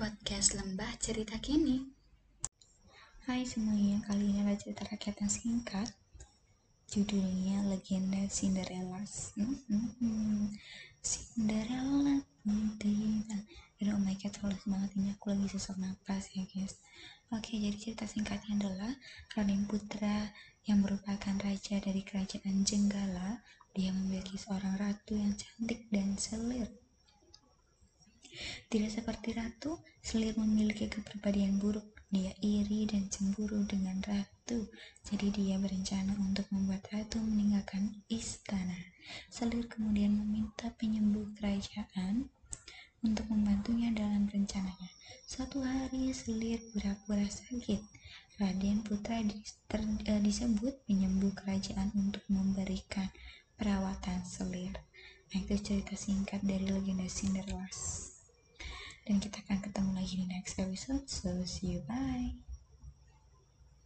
podcast Lembah Cerita Kini. Hai semuanya, kali ini ada cerita rakyat yang singkat. Judulnya Legenda Cinderella. Hmm, hmm, hmm. Cinderella tidak. Dan oh my god, halus banget ini aku lagi sesak napas ya guys. Oke, jadi cerita singkatnya adalah Raden Putra yang merupakan raja dari kerajaan Jenggala. Dia memiliki seorang ratu yang cantik dan selir tidak seperti ratu, Selir memiliki kepribadian buruk. Dia iri dan cemburu dengan ratu. Jadi dia berencana untuk membuat ratu meninggalkan istana. Selir kemudian meminta penyembuh kerajaan untuk membantunya dalam rencananya. Suatu hari Selir pura-pura sakit. Raden Putra eh, disebut penyembuh kerajaan untuk memberikan perawatan Selir. Nah itu cerita singkat dari legenda Cinderella dan kita akan ketemu lagi di next episode. So see you. Bye